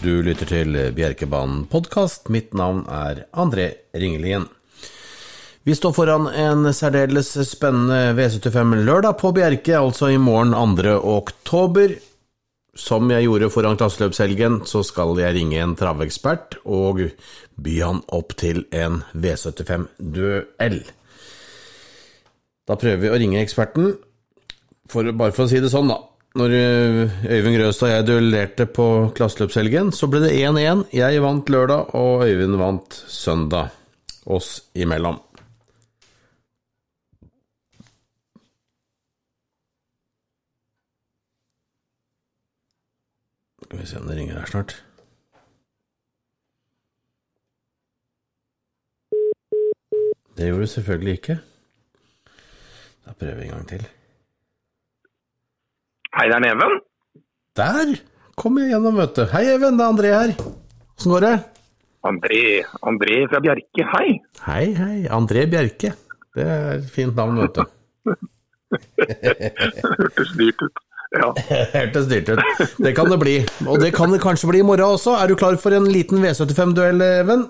Du lytter til Bjerkebanen podkast. Mitt navn er André Ringelien. Vi står foran en særdeles spennende V75 lørdag på Bjerke, altså i morgen 2. oktober. Som jeg gjorde foran klasseløpshelgen, så skal jeg ringe en travekspert og by han opp til en V75-duell. Da prøver vi å ringe eksperten, for, bare for å si det sånn, da. Når Øyvind Grøstad og jeg duellerte på klasseløpshelgen, så ble det 1-1. Jeg vant lørdag, og Øyvind vant søndag. Oss imellom. Skal vi se om det ringer her snart. Det gjorde det selvfølgelig ikke. Da prøver vi en gang til. Hei, det er Neven. Der kom jeg gjennom, vet du. Hei, Even. Det er André her. Åssen går det? André, André fra Bjerke, hei. Hei, hei. André Bjerke. Det er et fint navn, vet du. Hørtes dyrt ut. Ja. Hørtes dyrt ut. Det kan det bli. Og det kan det kanskje bli i morgen også. Er du klar for en liten V75-duell, Even?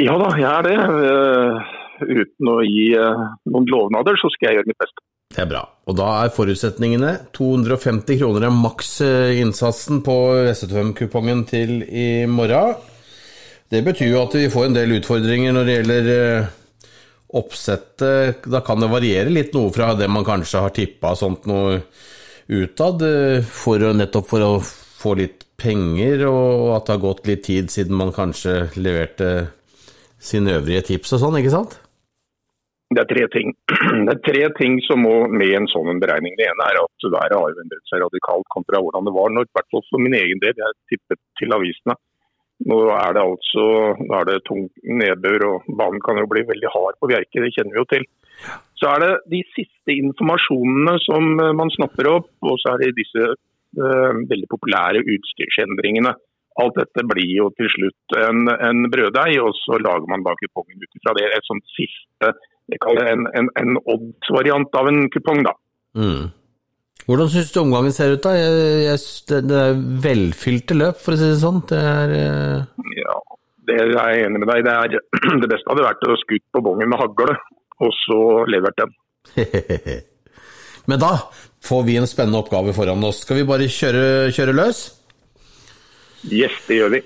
ja da, jeg er det. Eh, uten å gi eh, noen lovnader, så skal jeg gjøre mitt beste. Det er bra. Og da er forutsetningene 250 kroner er maks eh, innsatsen på V75-kupongen til i morgen. Det betyr jo at vi får en del utfordringer når det gjelder eh, oppsettet. Da kan det variere litt noe fra det man kanskje har tippa sånt noe utad, eh, for nettopp for å få litt penger, og at det har gått litt tid siden man kanskje leverte sine øvrige tips og sånn, ikke sant? Det er tre ting Det er tre ting som må med i en sånn beregning. Det ene er at været har endret seg radikalt kontra hvordan det var når, i hvert fall for min egen del, jeg tippet til avisene. Nå er det altså er det tung nedbør, og banen kan jo bli veldig hard på Bjerke, det kjenner vi jo til. Så er det de siste informasjonene som eh, man snapper opp, og så er det disse eh, veldig populære utstyrsendringene. Alt dette blir jo til slutt en, en brøddeig, og så lager man da kupongen ut ifra det. Et sånt siste en, en, en odds-variant av en kupong, da. Mm. Hvordan syns du omgangen ser ut, da? Jeg, jeg, det, det er velfylte løp, for å si det sånn. Det er eh, Ja, det er jeg enig med deg. Det, er, det beste hadde vært å skutt på bongen med hagle, og så levert den. Men da får vi en spennende oppgave foran oss. Skal vi bare kjøre, kjøre løs? Yes, det gjør vi.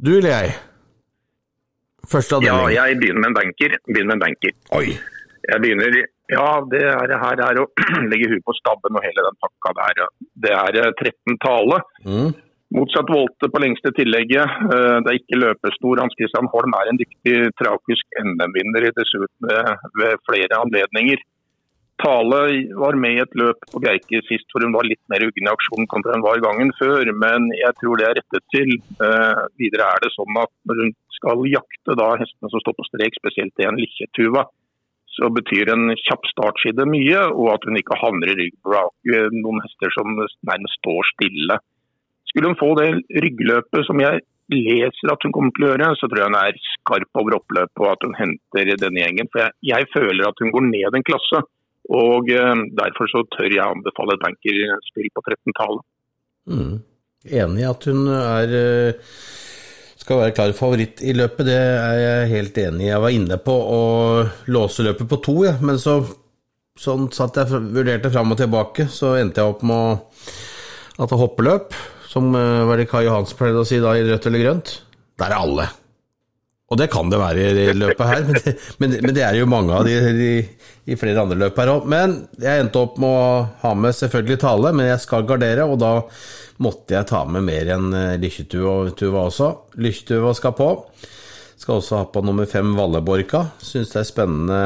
Du eller jeg? Første Ja, jeg begynner med en banker. Begynner med en banker. Oi. Jeg begynner Ja, det er, her er å legge huet på stabben og hele den pakka der. Det er eh, 13 tale. Mm. Motsatt volte på lengste tillegget. Eh, Det er ikke løpestor. Hans Christian Holm er en dyktig tragisk NM-vinner dessuten ved- ved flere anledninger. Tale var med i et løp på Geike sist hvor hun var litt mer uggen i aksjonen kontra hun var gangen før, men jeg tror det er rettet til. Eh, videre er det sånn at når hun skal jakte da hestene som står på strek, spesielt en likkjetuva, så betyr en kjapp startside mye, og at hun ikke havner i ryggbrak noen hester som nærmest står stille. Skulle hun få det ryggløpet som jeg leser at hun kommer til å gjøre, så tror jeg hun er skarp over oppløpet og at hun henter denne gjengen. For jeg, jeg føler at hun går ned en klasse. Og eh, derfor så tør jeg anbefale et bankerspill på 13-tallet. Mm. Enig i at hun er eh, skal være klar favoritt i løpet, det er jeg helt enig i. Jeg var inne på å låse løpet på to, ja. men så sånn satt jeg vurderte fram og tilbake, så endte jeg opp med å, at det hoppeløp, som eh, var det Kai Johansen pleide å si da i rødt eller grønt, der er alle. Og det kan det være i løpet her, men det, men, men det er jo mange av de, de i flere andre løp her òg. Men jeg endte opp med å ha med selvfølgelig Tale, men jeg skal gardere, og da måtte jeg ta med mer enn Lykkjetua og Tuva også. Lykkjetuva skal på. Skal også ha på nummer fem Valleborka. Syns det er spennende.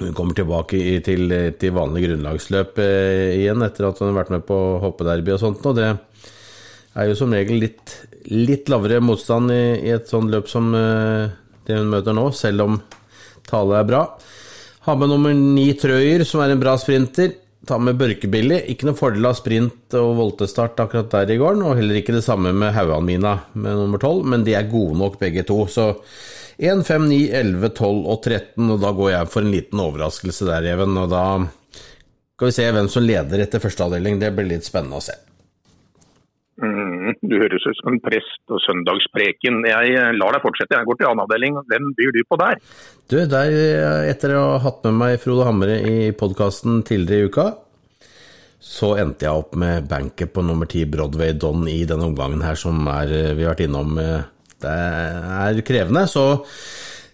Hun kommer tilbake i, til, til vanlig grunnlagsløp eh, igjen, etter at hun har vært med på hoppederby og sånt. Og det er jo som regel litt, litt lavere motstand i, i et sånt løp som eh, det hun møter nå, selv om Tale er bra. Har med nummer ni Trøyer, som er en bra sprinter. Ta med Børkebilly. Ikke noe fordel av sprint og voltestart akkurat der i gården, og heller ikke det samme med Hauganmina med nummer 12, men de er gode nok begge to. Så 1, 5, 9, 11, 12 og 13, og da går jeg for en liten overraskelse der, Even. Og da skal vi se hvem som leder etter første avdeling. Det blir litt spennende å se. Mm, du høres ut som en prest og søndagspreken. Jeg eh, lar deg fortsette, jeg går til annen avdeling. Hvem byr du på der? Du, der, etter å ha hatt med meg Frode Hamre i podkasten tidligere i uka, så endte jeg opp med banket på nummer ti Broadway Don i denne omgangen her, som er, vi har vært innom. Det er krevende, så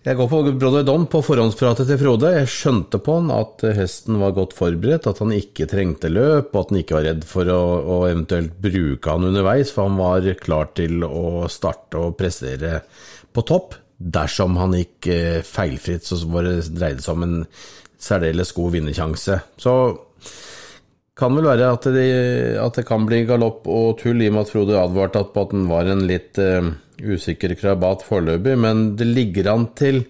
jeg går for Broadway Don på forhåndspratet til Frode. Jeg skjønte på han at hesten var godt forberedt, at han ikke trengte løp, og at han ikke var redd for å, å eventuelt bruke han underveis, for han var klar til å starte og prestere på topp. Dersom han gikk eh, feilfritt, så var det dreide seg om en særdeles god vinnersjanse. Så kan vel være at det, at det kan bli galopp og tull, i og med at Frode advarte på at den var en litt uh, usikker krabat foreløpig, men det ligger an til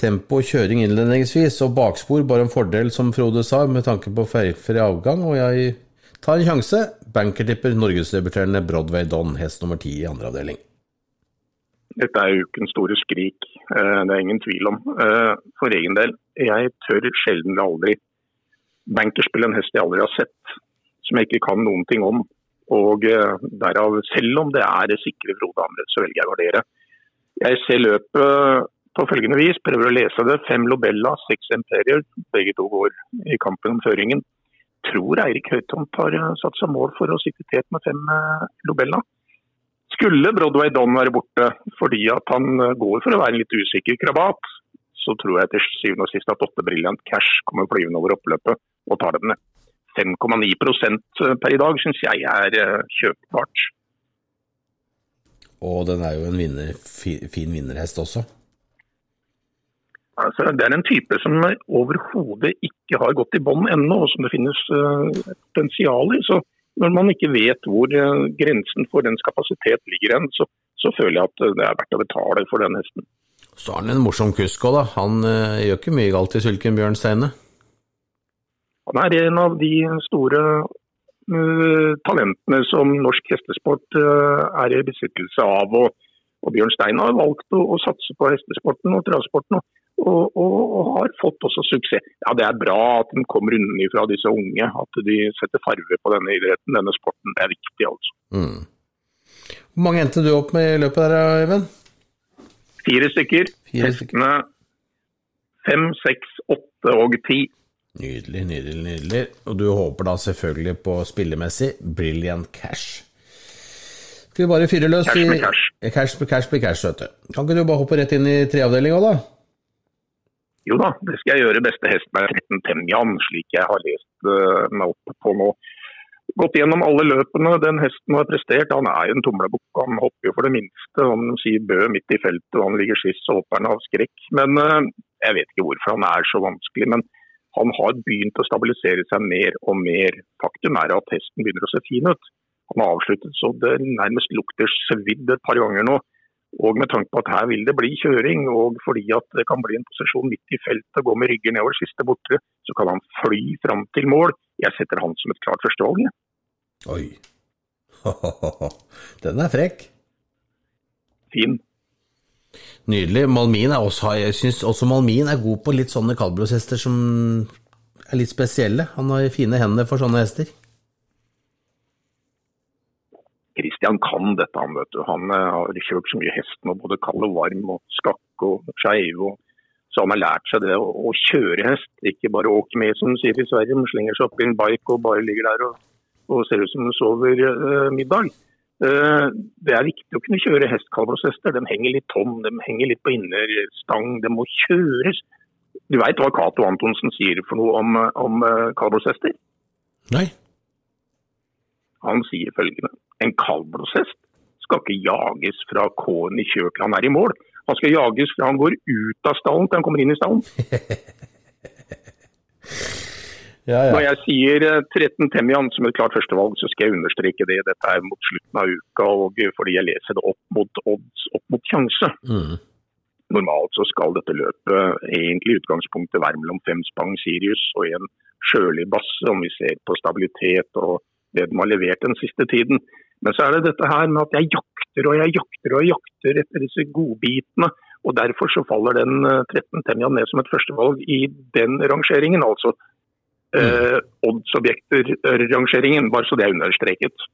tempo og kjøring innledningsvis, og bakspor bare en fordel, som Frode sa, med tanke på feilfri avgang, og jeg tar en sjanse. Bankertipper norgesdebuterende Broadway Don, hest nummer ti i andre avdeling. Dette er ukens store skrik, eh, det er ingen tvil om. Eh, for egen del, jeg tør sjelden eller aldri bankerspille en hest jeg aldri har sett, som jeg ikke kan noen ting om. Og eh, derav, selv om det er det sikre Frode Amret, så velger jeg å gardere. Jeg ser løpet på følgende vis, prøver å lese det. Fem Lobella, seks Imperier. Begge to går i kampen om føringen. Tror Eirik Høytomt har eh, satt seg mål for å sitte tet med fem eh, Lobella. Skulle Broadway Don være borte fordi at han går for å være en litt usikker krabat, så tror jeg til syvende og sist at åtte Brilliant Cash kommer flyvende over oppløpet og tar dem ned. 5,9% per i dag syns jeg er eh, kjøpbart. Og den er jo en vinner, fin vinnerhest også? Altså, det er en type som overhodet ikke har gått i bånn ennå, og som det finnes uh, potensial i. Så når man ikke vet hvor uh, grensen for dens kapasitet ligger hen, så, så, føler jeg at det er verdt å betale for den hesten. Så har han en morsom kusk òg, da. Han uh, gjør ikke mye galt i Sylken Bjørn Steine? Han er en av de store uh, talentene som norsk hestesport uh, er i besittelse av. Og, og Bjørn Stein har valgt å, å, satse på hestesporten og travsporten. Og, og, og, har fått også suksess. Ja, Det er bra at de kommer unnifra disse unge. At de setter farve på denne idretten, denne sporten. Det er viktig, altså. Mm. Hvor mange endte du opp med i løpet der, Even? Fire stykker. Fire stykker. Hestene fem, seks, åtte og ti. Nydelig, nydelig, nydelig. Og du håper da selvfølgelig på spillemessig Brilliant Cash. Skal vi bare fyre løs Cash med cash. I, cash med cash med cash, du. Kan ikke du bare hoppe rett inn i treavdelinga, da? Jo da, det skal jeg gjøre. Beste hesten er 13 Temjan, slik jeg har lest uh, meg opp på nå. Gått gjennom alle løpene den hesten har prestert. Han er jo en tumlebukk. Han hopper jo for det minste. Han sier bø midt i feltet, og han ligger skiss og hopper av skrekk. Men uh, jeg vet ikke hvorfor han er så vanskelig. men han har begynt å stabilisere seg mer og mer. Faktum er at hesten begynner å se fin ut. Han har avsluttet så det nærmest lukter svidd et par ganger nå. Og med tanke på at her vil det bli kjøring, og fordi at det kan bli en posisjon midt i feltet, og gå med ryggen nedover siste bortre, så kan han fly fram til mål. Jeg setter han som et klart førstevalg. Oi. Den er frekk. Fin. Nydelig. Malmin er også, jeg syns også Malmin er god på litt sånne kaldblodshester som er litt spesielle. Han har fine hender for sånne hester. Christian kan dette, han vet du. Han eh, har kjørt så mye hest nå, både kald og varm og skakk og skeiv. Så han har lært seg det å, kjøre hest, ikke bare åke med, som de sier i Sverige. De slenger seg opp i en bike og bare ligger der og, og ser ut som de sover uh, middag. Eh, det er viktig å kunne kjøre hestkaldblåshester. De henger litt tom, de henger litt på innerstang. De må kjøres. Du veit hva Cato Antonsen sier for noe om, om eh. Nei. Han sier følgende. En kaldblåshest skal ikke jages fra K-en i kjør til han er i mål. Han skal jages fra han går ut av stallen til han kommer inn i stallen. Ja, ja. Når jeg sier 13 eh, Temian som et klart førstevalg, så skal jeg understreke det. Dette er mot slutten av uka, og fordi jeg leser det opp mot odds, opp mot sjanse. Mm. Normalt så skal dette løpet egentlig i utgangspunktet være mellom fem Spang Sirius og en sjølig Basse, om vi ser på stabilitet og det de har levert den siste tiden. Men så er det dette her med at jeg jakter og jeg jakter og jeg jakter etter disse godbitene. Og Derfor så faller den 13 Temjan ned som et førstevalg i den rangeringen. altså eh, oddsobjekter-rangeringen, bare så det er understreket.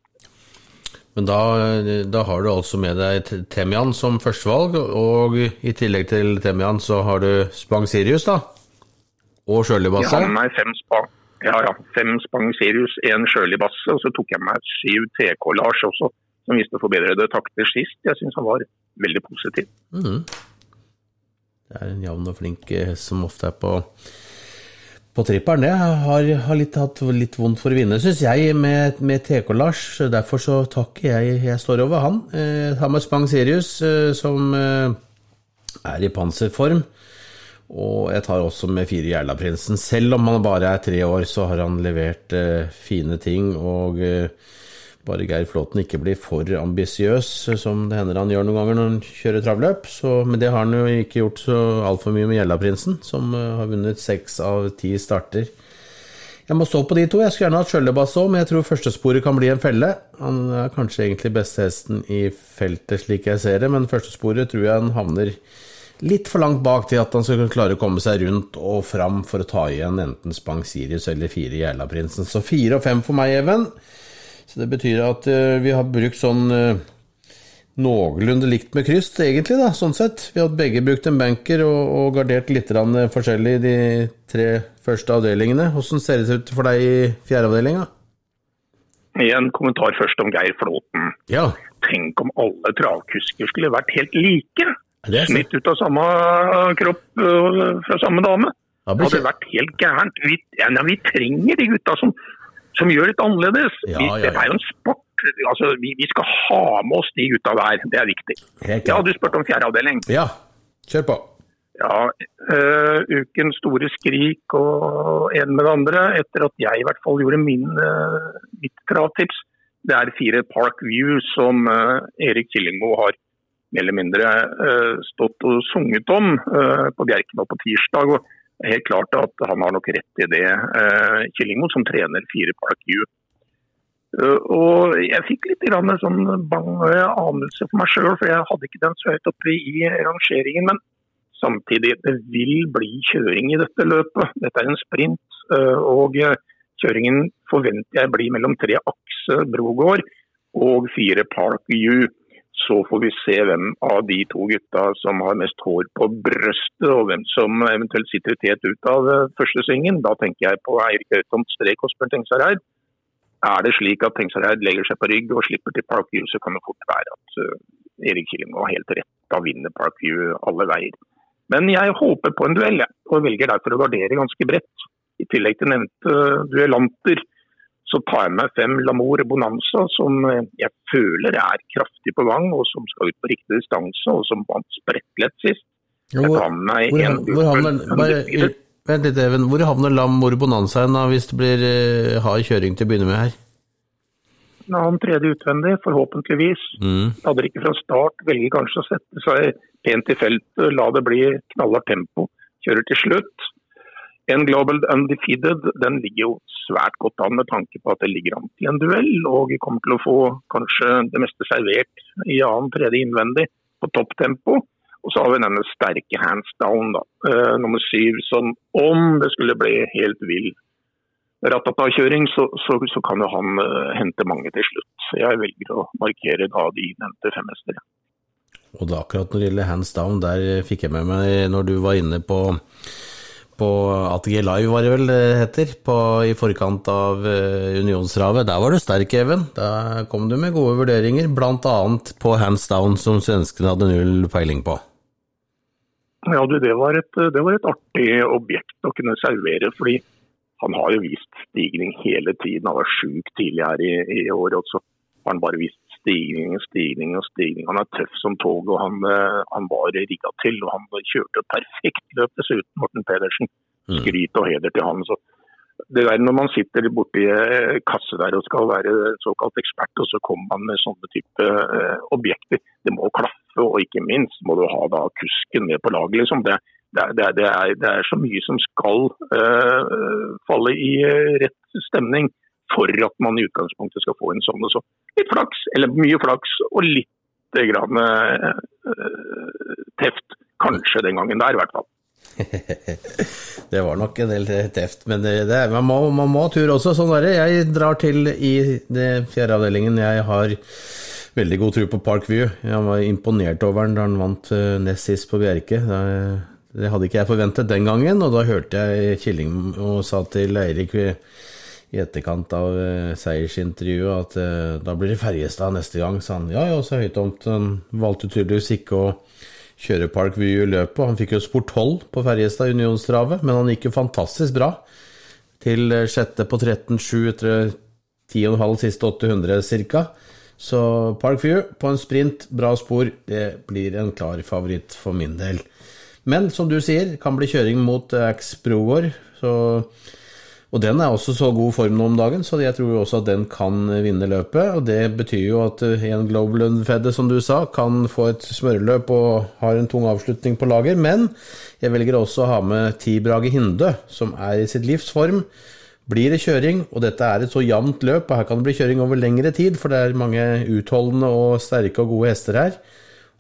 Men da, da, har du altså med deg Temian som førstevalg, og i tillegg til Temian så har du Spang Sirius, da? Og Sjøli Basse? Jeg har med meg fem Spang, ja, ja, fem Spang Sirius, én Sjøli Basse, og så tok jeg med syv TK Lars også, som viste forbedrede takter sist. Jeg syns han var veldig positiv. Mm. Det er en jevn og flink hest som ofte er på på tripperen. Det har, har litt, hatt litt vondt for å vinne, syns jeg, med, med TK-Lars. Derfor så takker jeg Jeg står over han. Eh, Thomas Spang Sirius, eh, som eh, er i panserform. Og jeg tar også med fire Jærlaprinsen. Selv om han bare er tre år, så har han levert eh, fine ting. Og bare Geir Flåten ikke blir for ambisiøs, som det hender han gjør noen ganger når han kjører travløp. Så, men det har han jo ikke gjort så altfor mye med Gjellaprinsen, som uh, har vunnet seks av ti starter. Jeg må stå på de to. Jeg skulle gjerne hatt Skjøllebass òg, men jeg tror førstesporet kan bli en felle. Han er kanskje egentlig beste hesten i feltet, slik jeg ser det, men førstesporet tror jeg han havner litt for langt bak til at han skal klare å komme seg rundt og fram for å ta igjen enten Spang Sirius eller fire Gjellaprinsen. Så fire og fem for meg, Even. Så det betyr at uh, vi har brukt sånn uh, noenlunde likt med kryss, egentlig, da, sånn sett. Vi har begge brukt en banker og, og gardert litt eh, forskjellig i de tre første avdelingene. Hvordan ser det ut for deg i fjerde avdelinga? En kommentar først om Geir Flåten. Ja. Tenk om alle travkusker skulle vært helt like. Smitt ut av samme kropp fra samme dame. Det hadde vært helt gærent. Vi, ja, vi trenger de gutta som som gjør litt annerledes. Ja, ja, ja. Dette er jo en sport. Altså, vi, vi, skal ha med oss de gutta der, det er viktig. Ja, Du spurte om fjerde avdeling. Ja, kjør på. Ja, uh, ukens store skrik og en med det andre, etter at jeg i hvert fall gjorde min, uh, mitt kravtips, det er fire Park View som uh, Erik Killingmo har mer eller mindre stått og sunget om på Bjerken på tirsdag. og helt klart at han har nok rett i det. Kyllingmo, Killingmo som trener fire Park U. Eh, og jeg fikk litt sånn bang anelse for meg sjøl, for jeg hadde ikke den så høyt oppe i rangeringen. Men samtidig, det vil bli kjøring i dette løpet. Dette er en sprint. Eh, og kjøringen forventer jeg blir mellom tre Akse Brogård og fire Park U så får vi se hvem av de to gutta som har mest hår på brøstet, og hvem som eventuelt sitter tet ut av eh, første svingen. Da tenker jeg på Eirik Øytomt Strek og Spør Tengsareid. Er det slik at Tengsareid legger seg på rygg og slipper til Parkview, så kan det fort være at uh, Erik Killing har helt rett. Da vinner Parkview alle veier. Men jeg håper på en duell, og velger derfor å gardere ganske bredt. I tillegg til nevnte duellanter så tar jeg med fem Lamour Bonanza, som jeg føler er kraftig på gang, og som skal ut på riktig distanse, og som vant sprettlett sist. Tar meg hvor, en, hvor, havner, bare, Vent litt, Even. Hvor havner Lamour Bonanza da, hvis det blir uh, hard kjøring til å begynne med her? Nå han tredje utvendig, forhåpentligvis. Mm. Hadde ikke fra start, velger kanskje å sette seg pent i feltet, la det bli knallhardt tempo. Kjører til slutt. En Global Undefeated den ligger jo svært godt an med tanke på at det ligger an til en duell. Og vi kommer til å få kanskje det meste servert i annen tredje innvendig på topptempo. Og så har vi denne sterke hands down, da. Uh, nummer syv. Som om det skulle bli helt vill ratata-kjøring, så, så, så, kan jo han uh, hente mange til slutt. Så jeg velger å markere da de nevnte fem hester. Og da akkurat når det gjelder hands down, der fikk jeg med meg når du var inne på på ATG Live, var det vel det heter, på, i forkant av uh, Unionsravet. Der var du sterk, Even. Der kom du med gode vurderinger, bl.a. på hands down, som svenskene hadde null peiling på. Ja, du, det var, et, det var et artig objekt å kunne servere. fordi han har jo vist stigning hele tiden. Han var sjuk tidlig her i, i år, og så har han bare vist stigning og stigning og stigning. Han er tøff som tog, og han, eh, han var rigga til. og Han kjørte et perfekt løp dessuten, Morten Pedersen. Mm. Skryt og heder til han. så det der Når man sitter borti eh, kasse der og skal være såkalt ekspert, og så kommer man med sånne type uh, objekter, det må klaffe. Og ikke minst må du ha da kusken med på laget. liksom. Det, det, det, det er, er, så mye som skal uh, falle i rett stemning for at man i utgangspunktet skal få en sånn og. Litt flaks, eller mye flaks, og litt grann uh, teft. Kanskje den gangen der, i hvert fall. det var nok en del teft, men det, det, man, må, man må ha tur også. Sånn er det. Jeg drar til i det fjerde avdelingen. Jeg har veldig god tro på Parkview. Jeg var imponert over den da han vant nest sist på Bjerke. Det hadde ikke jeg forventet den gangen, og da hørte jeg Killing og sa til Eirik i etterkant av uh, seiersintervjuet at uh, da blir det Ferjestad neste gang, sa han. Ja, ja, så høytomt. Han valgte tydeligvis ikke å kjøre Parkview i løpet. Han fikk jo sport 12 på Ferjestad unionstrave, men han gikk jo fantastisk bra. Til sjette på 13,7 etter 10,5 siste 800 ca. Så Parkview på en sprint, bra spor, det blir en klar favoritt for min del. Men som du sier, kan bli kjøring mot Ax Brogård, så og den er også så god form nå om dagen, så jeg tror også at den kan vinne løpet. Og det betyr jo at en Global Unfedde, som du sa, kan få et smøreløp og har en tung avslutning på lager. Men jeg velger også å ha med Ti Brage Hinde, som er i sitt livs form. Blir det kjøring, og dette er et så jevnt løp, og her kan det bli kjøring over lengre tid, for det er mange utholdende og sterke og gode hester her.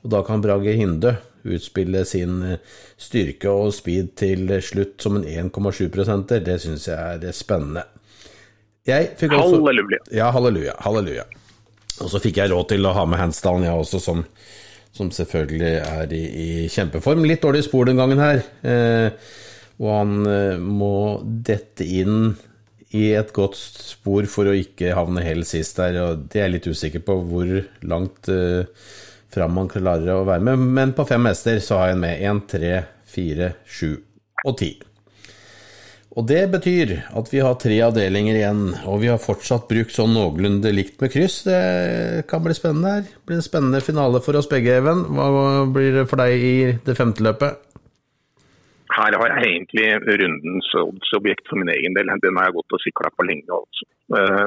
Og da kan Brage Hinde utspille sin eh, styrke og speed til slutt som en 1,7-prosenter, Det syns jeg er spennende. Jeg fikk også, halleluja. Ja, halleluja. Halleluja. Og så fikk jeg råd til å ha med handstand, jeg også, som, som selvfølgelig er i, i, kjempeform. Litt dårlig spor den gangen her. Eh, og han eh, må dette inn i et godt spor for å ikke havne helt sist der. Og det er jeg litt usikker på hvor langt eh, fram man klarer å være med. Men på fem hester så har jeg med 1, 3, 4, 7 og 10. Og det betyr at vi har tre avdelinger igjen, og vi har fortsatt brukt sånn noenlunde likt med kryss. Det kan bli spennende her. Det blir en spennende finale for oss begge, Even. Hva blir det for deg i det femte løpet? Her har jeg egentlig rundens oddsobjekt for min egen del. Den har jeg gått og sikla på lenge. altså. Eh,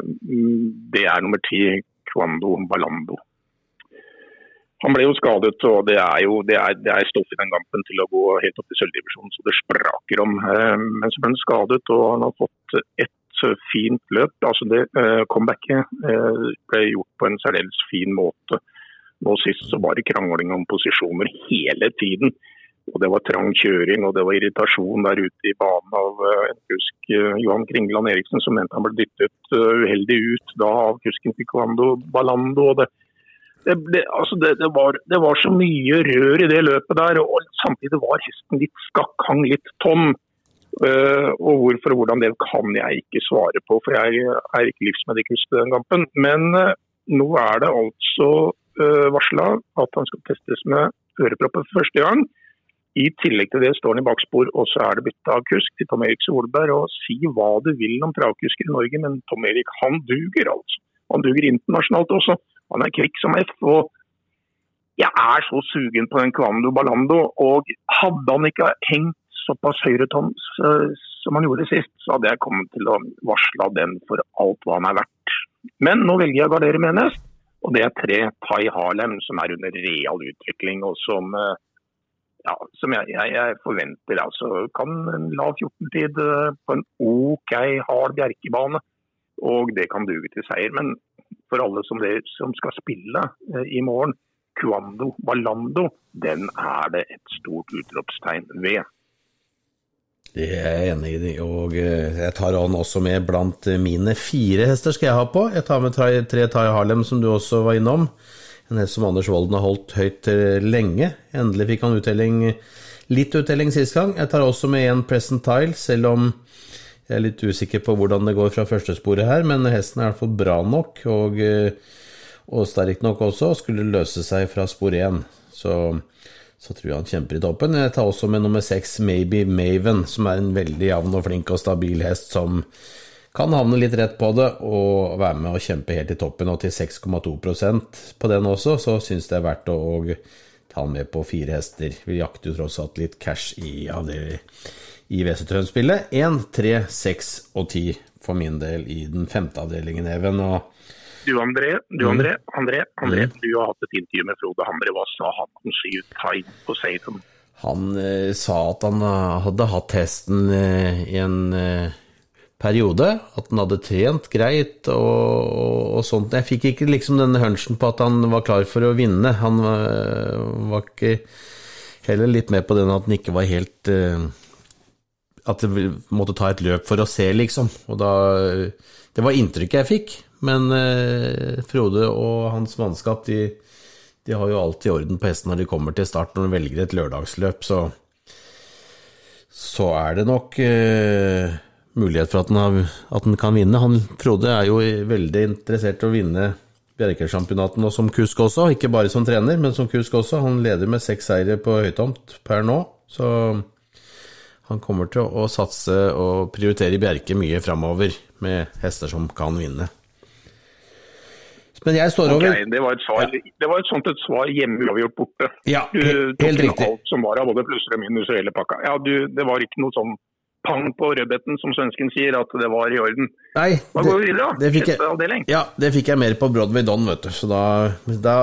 det er nummer ti, Quando Balando. Han ble jo skadet, og det er jo det er, det er stoff i den kampen til å gå helt opp i sølvdivisjonen, så det spraker om. Eh, men så ble han skadet, og han har fått et fint løp. Altså det uh, Comebacket ble gjort på en særdeles fin måte. Nå sist så var det krangling om posisjoner hele tiden. Og Det var trang kjøring og det var irritasjon der ute i banen av en kusk Johan Kringland Eriksen som mente han ble dyttet uheldig ut da av kusken Picando Ballando. og det det, det, altså det, det, var, det, var, så mye rør i det løpet der, og samtidig var hesten litt skakk, hang litt tom. Uh, og hvorfor og hvordan det kan jeg ikke svare på, for jeg er ikke livsmedikus den kampen. Men uh, nå er det altså uh, eh, varsla at han skal testes med ørepropper for første gang. I tillegg til det står han i bakspor, og så er det bytte av kusk til Tom Erik Solberg. Og si hva du vil om travkusker i Norge, men Tom Erik han duger altså. Han duger internasjonalt også. Han er kvikk som F. og Jeg er så sugen på den Kvando Balando. og Hadde han ikke hengt såpass høyretoms som han gjorde sist, så hadde jeg kommet til å varsle den for alt hva han er verdt. Men nå velger jeg å gardere med en og det er tre Tai Harlem som er under real utvikling. og som eh, ja, som jeg, jeg, jeg, forventer. altså Kan en lav 14-tid eh, på en OK hard bjerkebane. Og det kan duge til seier. Men for alle som, det, som skal spille eh, i morgen, Cuando Ballando, den er det et stort utropstegn ved. Det er jeg enig i, og eh, jeg tar han også med blant mine fire hester skal jeg ha på. Jeg tar med tre, Tai Harlem, som du også var innom. En hest som Anders Volden har holdt høyt lenge. Endelig fikk han uttelling, litt uttelling sist gang. Jeg tar også med en Present Tile, selv om jeg er litt usikker på hvordan det går fra første sporet her, men hesten er i hvert fall bra nok og, eh, og sterk nok også, og skulle løse seg fra spor 1. Så, så, tror jeg han kjemper i toppen. Jeg tar også med nummer 6, Maybe Maven, som er en veldig jevn og flink og stabil hest som kan havne litt rett på det og være med og kjempe helt i toppen, og til 6,2% på den også, så syns det er verdt å ta han med på fire hester. Vi jakter jo tross alt litt cash i av det i V73-spillet. 1, 3, 6 og 10 for min del i den femte avdelingen, Even. og du André, du mm. André, André, André mm. du har hatt et intervju med Frode Hamre. Hva sa han om syv time på Satan? Han eh, sa at han uh, hadde hatt hesten eh, i en uh, periode. At han hadde trent greit og, og, og, sånt. Jeg fikk ikke liksom denne hunchen på at han var klar for å vinne. Han var ikke heller litt med på den at han ikke var helt uh, At det måtte ta et løp for å se, liksom. Og da Det var inntrykket jeg fikk. Men uh, Frode og hans mannskap, de, de, har jo alltid orden på hesten når de kommer til start, når de velger et lørdagsløp, så så er det nok uh, mulighet for at den, har, at den, kan vinne. Han, Frode er jo veldig interessert i å vinne Bjerkesjampionaten og som kusk også, ikke bare som trener, men som kusk også. Han leder med seks seire på høytomt per nå, så han kommer til å satse og prioritere Bjerke mye framover med hester som kan vinne. Men jeg står over okay, det, var et svar, ja. det var et sånt et svar hjemme uavgjort borte. Ja, du tok helt riktig. alt som var av både plusser og minus og hele pakka. Ja, du, det var ikke noe sånn pang på rødbeten, som svensken sier, at det var i orden. Nei, da går vi videre, da. Det fikk, jeg, ja, det fikk jeg mer på Broadway Don, vet du. Så da, da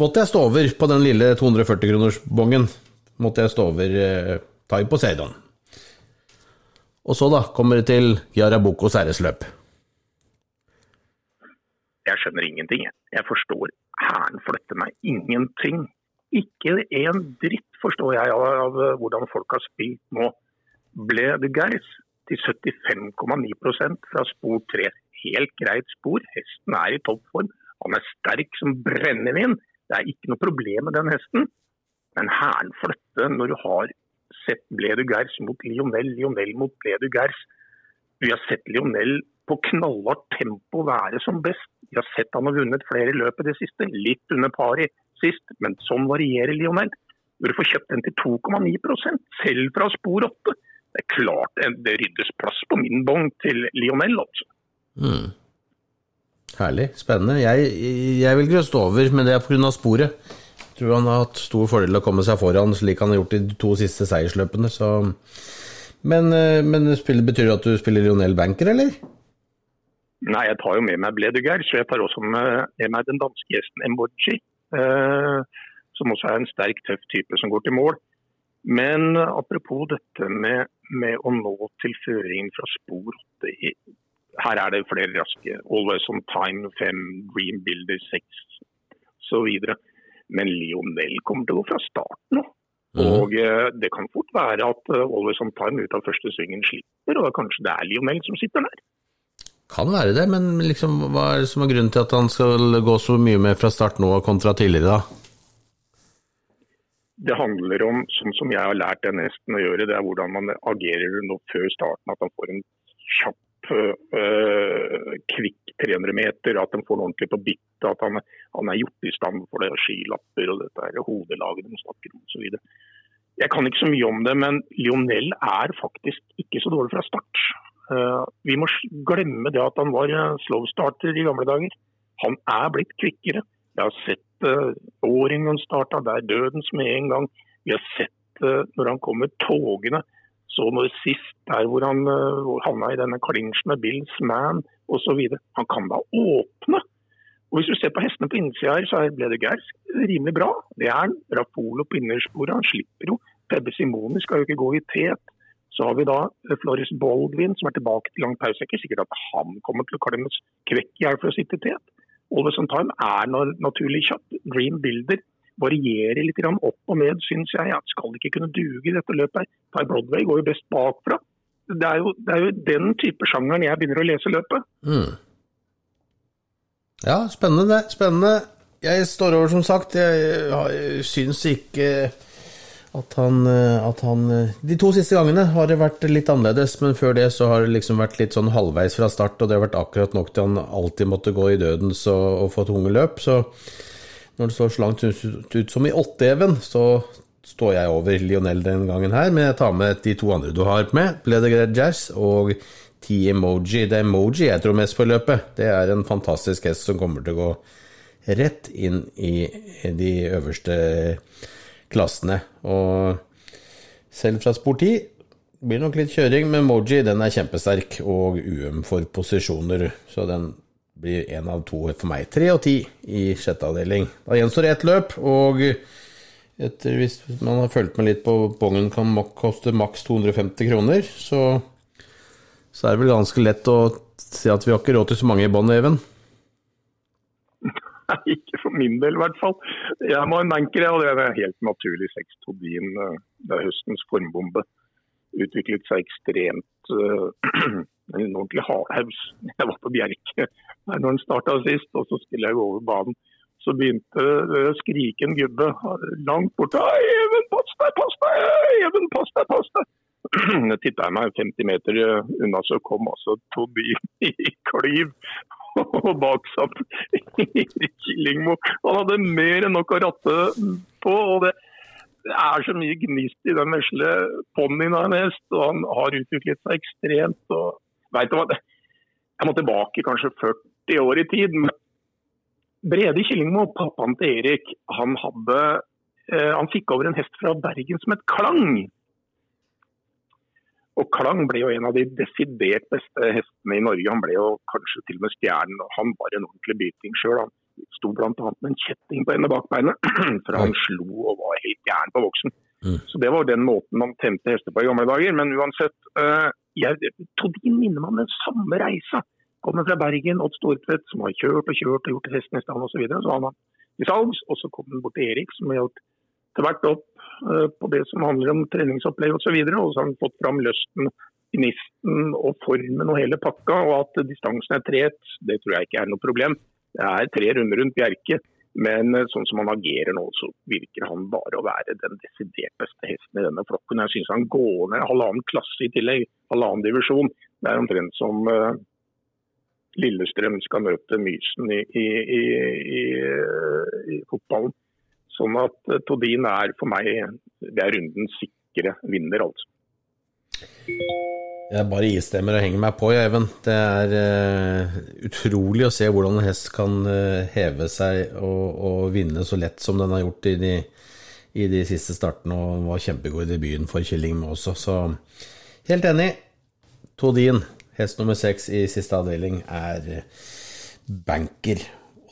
måtte jeg stå over på den lille 240-kronersbongen. Måtte jeg stå over eh, Tai Poseidon. Og så, da, kommer det til Yarabokos æresløp. Jeg skjønner ingenting, jeg. Jeg forstår hæren flytter meg ingenting. Ikke en dritt forstår jeg av, av hvordan folk har spilt nå ble de Geis til 75,9% fra spor 3. Helt greit spor. Hesten er i toppform. Han er sterk som brennevin. Det er ikke noe problem med den hesten. Men hæren flytte når du har sett Bledu Gers mot Lionel, Lionel mot Bledu Gers. Vi har sett Lionel på knallhardt tempo være som best. Vi har sett han har vunnet flere løp i det siste. Litt under paret sist, men sånn varierer Lionel. Når du får kjøpt den til 2,9% selv fra spor 8 det er klart det ryddes plass på min bong til Lionel, altså. Mm. Herlig, spennende. Jeg, jeg vil grøste over, men det er pga. sporet. Jeg tror han har hatt stor fordel å komme seg foran, slik han har gjort i de to siste seiersløpene. Så. Men, eh, men spiller, betyr det at du spiller Lionel Banker, eller? Nei, jeg tar jo med meg Bledegeir, så jeg tar også med, med meg den danske gjesten Emboji. Eh, som også er en sterk, tøff type som går til mål. Men apropos dette med, med å nå til føringen fra spor 8 Her er det flere raske. Always on time 5, Dream Builder 6 osv. Men Lionel kommer til å gå fra start nå. Mm. Og eh, det kan fort være at uh, Always on time ut av første svingen slipper, og kanskje det er Lionel som sitter der. Kan være det, men liksom, hva er det som er grunnen til at han skal gå så mye med fra start nå kontra tidligere, da? Det handler om, sånn som jeg har lært det nesten å gjøre, det er hvordan man agerer nå før starten. At han får en kjapp, øh, kvikk 300 meter, at han får noe ordentlig på bittet. At han, han, er gjort i stand for det, skilapper og dette her, hodelaget de snakker om osv. Jeg kan ikke så mye om det, men Lionel er faktisk ikke så dårlig fra start. Uh, vi må glemme det at han var slow starter i gamle dager. Han er blitt kvikkere. Jeg har sett uh, åringen starta, det er dødens med en gang. Vi har sett uh, når han kommer togene. Så når sist der hvor han uh, havna i denne klinsjen med Bills Man osv. Han kan da åpne. Og Hvis du ser på hestene på innsida her, så ble det Gers rimelig bra. Det er han. Rapolo på innersporet. Han slipper jo. Pebbe Simoni skal jo ikke gå i tet. Så har vi da Floris Baldwin som er tilbake til lang pause. Er ikke sikkert at han kommer til å klemmes kvekk i hjel for å sitte i tet. Always on time er naturlig kjapp. Dream Builder varierer litt opp og ned, syns jeg. Jeg skal ikke kunne duge i dette løpet. her. Ty Broadway går jo best bakfra. Det er jo, det er jo den type sjangeren jeg begynner å lese løpet. Mm. Ja, spennende. Spennende. Jeg står over, som sagt. Jeg, jeg syns ikke at han, eh, at han, eh, De to siste gangene har det vært litt annerledes, men før det så har det liksom vært litt sånn halvveis fra start, og det har vært akkurat nok til han alltid måtte gå i dødens og, og få tunge løp. Så når det står så langt ut, som i åtteeven, så står jeg over Lionel den gangen her, men jeg tar med de to andre du har med, Bledegrad Jazz og T-Emoji. Det er Emoji jeg tror mest på løpet. Det er en fantastisk hest som kommer til å gå rett inn i de øverste klassene. Og selv fra spor 10 blir nok litt kjøring, men Moji den er kjempesterk og UM for posisjoner, så den blir én av to for meg. Tre og ti i sjette avdeling. Da gjenstår ett løp, og etter, hvis man har fulgt med litt på bongen kan koste maks 250 kroner, så, så er det vel ganske lett å si at vi har ikke råd til så mange i bånn, Even? Nei, ikke for min del i hvert fall. Jeg må en anker, og det er helt naturlig seks. Todin. eh, Det er høstens formbombe. Utviklet seg ekstremt uh, En ordentlig hardhaus. Jeg var på Bjerke når den starta sist, og så skulle jeg gå over banen. Så begynte å skrike en gubbe langt borte. «Hei, Even, pass deg, pass deg! Even, pass deg, pass deg! Jeg titta meg 50 meter unna, så kom altså Tobin i klyv og baksatt Killingmo. Han hadde mer enn nok å ratte på. og det, det er så mye gnist i den vesle ponnien av en hest, og han har utviklet seg ekstremt. og vet du hva, Jeg må tilbake kanskje 40 år i tid. men Brede Killingmo, pappaen til Erik, han, hadde, eh, han fikk over en hest fra Bergen som het Klang. Og Klang ble jo en av de desidert beste hestene i Norge. Han ble jo kanskje til og med stjernen. og Han var en ordentlig byting sjøl. Han sto bl.a. med en kjetting på ene bakbeinet, for han slo og var helt gæren på voksen. Mm. Så Det var den måten man temte hester på i gamle dager. Men uansett, uh, jeg, Todin minner meg om den samme reisa. Kommer fra Bergen, Odd Stortvedt, som har kjørt og kjørt og gjort hesten i stand osv. Så, videre. så han var i salgs, og så kom han bort til Erik, som har til hvert opp eh, på det som handler om treningsopplegg osv. Og, så og så har han fått fram lysten, gnisten og formen og hele pakka. Og at distansen er tret, det tror jeg ikke er noe problem. Det er tre runder rundt Bjerke. Men eh, sånn som han agerer nå, så virker han bare å være den desidert beste hesten i denne flokken. Jeg syns han går ned halvannen klasse i tillegg, halvannen divisjon. Det er omtrent som uh, Lillestrøm skal møte Mysen i, i, i, i fotballen. Sånn at eh, Todin er for meg det er rundens sikre vinner, altså. Jeg bare istemmer og henger meg på, jeg, Even. Det er uh, utrolig å se hvordan en hest kan uh, heve seg og, og vinne så lett som den har gjort i de, i de siste startene, og var kjempegod i debuten for Killing også, så helt enig. Todin, hest nummer seks i siste avdeling, er banker.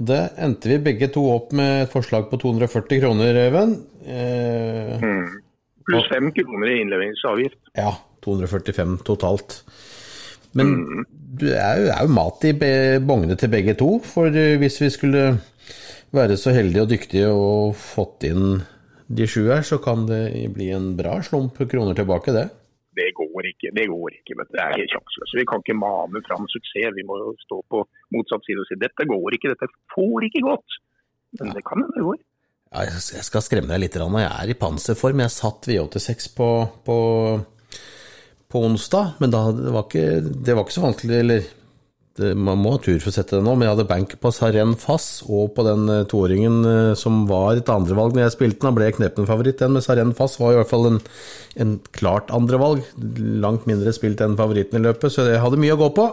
Det endte vi begge to opp med et forslag på 240 kroner, Even. Eh, Pluss fem kroner i innleveringsavgift. ja, 245 totalt. Men det er jo, er jo mat i bongene til begge to, for eh, hvis vi skulle være så heldige og dyktige og fått inn de sju her, så kan det bli en bra slump kroner tilbake, det. Det går ikke. Det går ikke, men det er helt sjanseløst. Vi kan ikke mane fram suksess. Vi må stå på motsatt side og si dette går ikke, dette får ikke gått. Men det kan hende det går. Ja, jeg skal skremme deg litt. Jeg er i panserform. Jeg satt V86 på, på, på onsdag, men da, det, var ikke, det var ikke så vanskelig. Eller man må ha tur for å sette det nå, men jeg hadde bank på Saren Fass og på den eh, toåringen eh, som var et andrevalg når jeg spilte den. Da ble jeg Kneppen-favoritt, den, men Saren Fass var i hvert fall en, en klart andrevalg. Langt mindre spilt enn favoritten i løpet, så jeg hadde mye å gå på.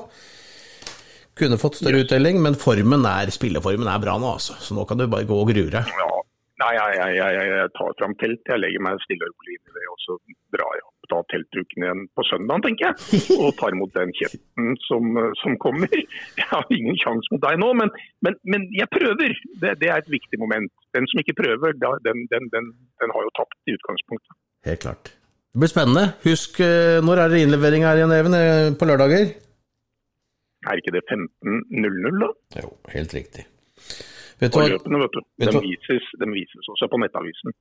Kunne fått større uttelling, men formen er, spilleformen er bra nå, altså. Så nå kan du bare gå og grue deg. Ja. Nei, jeg, jeg, jeg, jeg tar fram telt. Jeg legger meg stille og rolig inn i det, og så drar jeg opp da teltduken igjen på søndag, tenker jeg. Og tar imot den kjeften som, som kommer. Jeg har ingen sjanse mot deg nå, men, men, men jeg prøver. Det, det er et viktig moment. Den som ikke prøver, da, den, den, den, den har jo tapt i utgangspunktet. Helt klart. Det blir spennende. Husk, eh, når er det innlevering her igjen, Even? Eh, På lørdager? Er ikke det 15.00 da? Jo, helt riktig. Vet du løpene, vet du. Vet Den vises, de, vises også på nettavisen.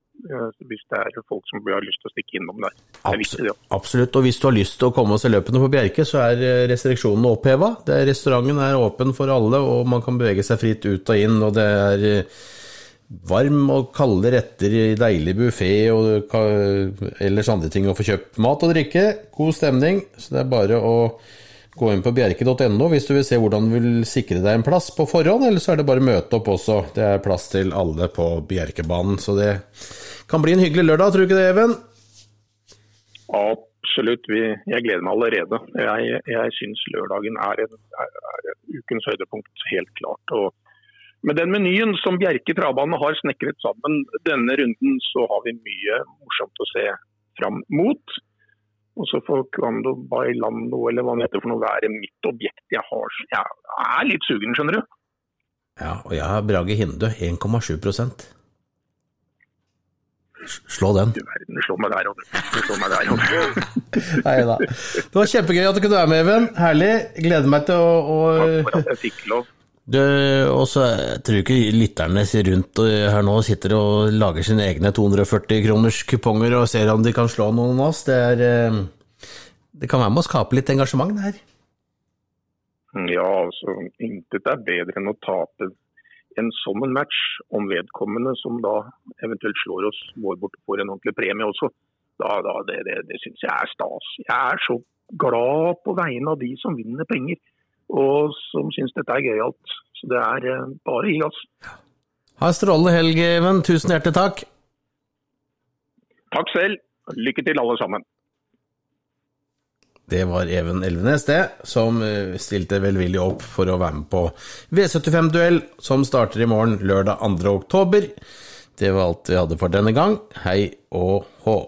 Hvis det er folk som har lyst til å stikke innom der. Er. Absolutt, absolutt. Og hvis du har lyst til å komme og se løpene på Bjerke, så er eh, restriksjonene oppheva. Restauranten er åpen for alle, og man kan bevege seg fritt ut og inn. Og det er eh, varm og kalde retter i deilig buffé og ellers andre ting å få kjøpt mat og drikke. God stemning. Så det er bare å gå inn på bjerke.no hvis du vil se hvordan du vil sikre deg en plass på forhånd, eller så er det bare å møte opp også. Det er plass til alle på Bjerkebanen, så det kan bli en hyggelig lørdag, tror du ikke det, Even? Absolutt. Jeg gleder meg allerede. Jeg, jeg syns lørdagen er, en, er, ukens høydepunkt, helt klart. Og med den menyen som Bjerke travbane har snekret sammen denne runden, så har vi mye morsomt å se fram mot. Og så får Kvando Bailando, eller hva det heter for noe, være mitt objekt. Jeg, har, jeg er litt sugen, skjønner du. Ja, og jeg har Brage Hindø 1,7 S- Slå den. Du verden, slå meg der, Odd. Du slår meg der, Odd. Nei da. Det var kjempegøy at du kunne være med, Even. Herlig. Gleder meg til å, å Takk for at jeg fikk lov. Du, også, jeg tror ikke lytterne rundt her nå sitter og lager sine egne 240 kroners kuponger og ser om de kan slå noen av oss. Det, er, eh, det kan være med å skape litt engasjement, det her. Ja, altså, intet er bedre enn å tape en sånn match om vedkommende som da eventuelt slår oss, går bort og får en ordentlig premie også. Da, da, det det, det syns jeg er stas. Jeg er så glad på vegne av de som vinner penger og som syns dette er gøyalt. Så det er eh, bare å gi gass. Ha en strålende helg, Even. Tusen hjertelig takk. Takk selv. Lykke til, alle sammen. Det var Even Elvenes, det, som eh, stilte velvillig opp for å være med på V75-duell, som starter i morgen, lørdag 2. oktober. Det var alt vi hadde for denne gang. Hei og hå.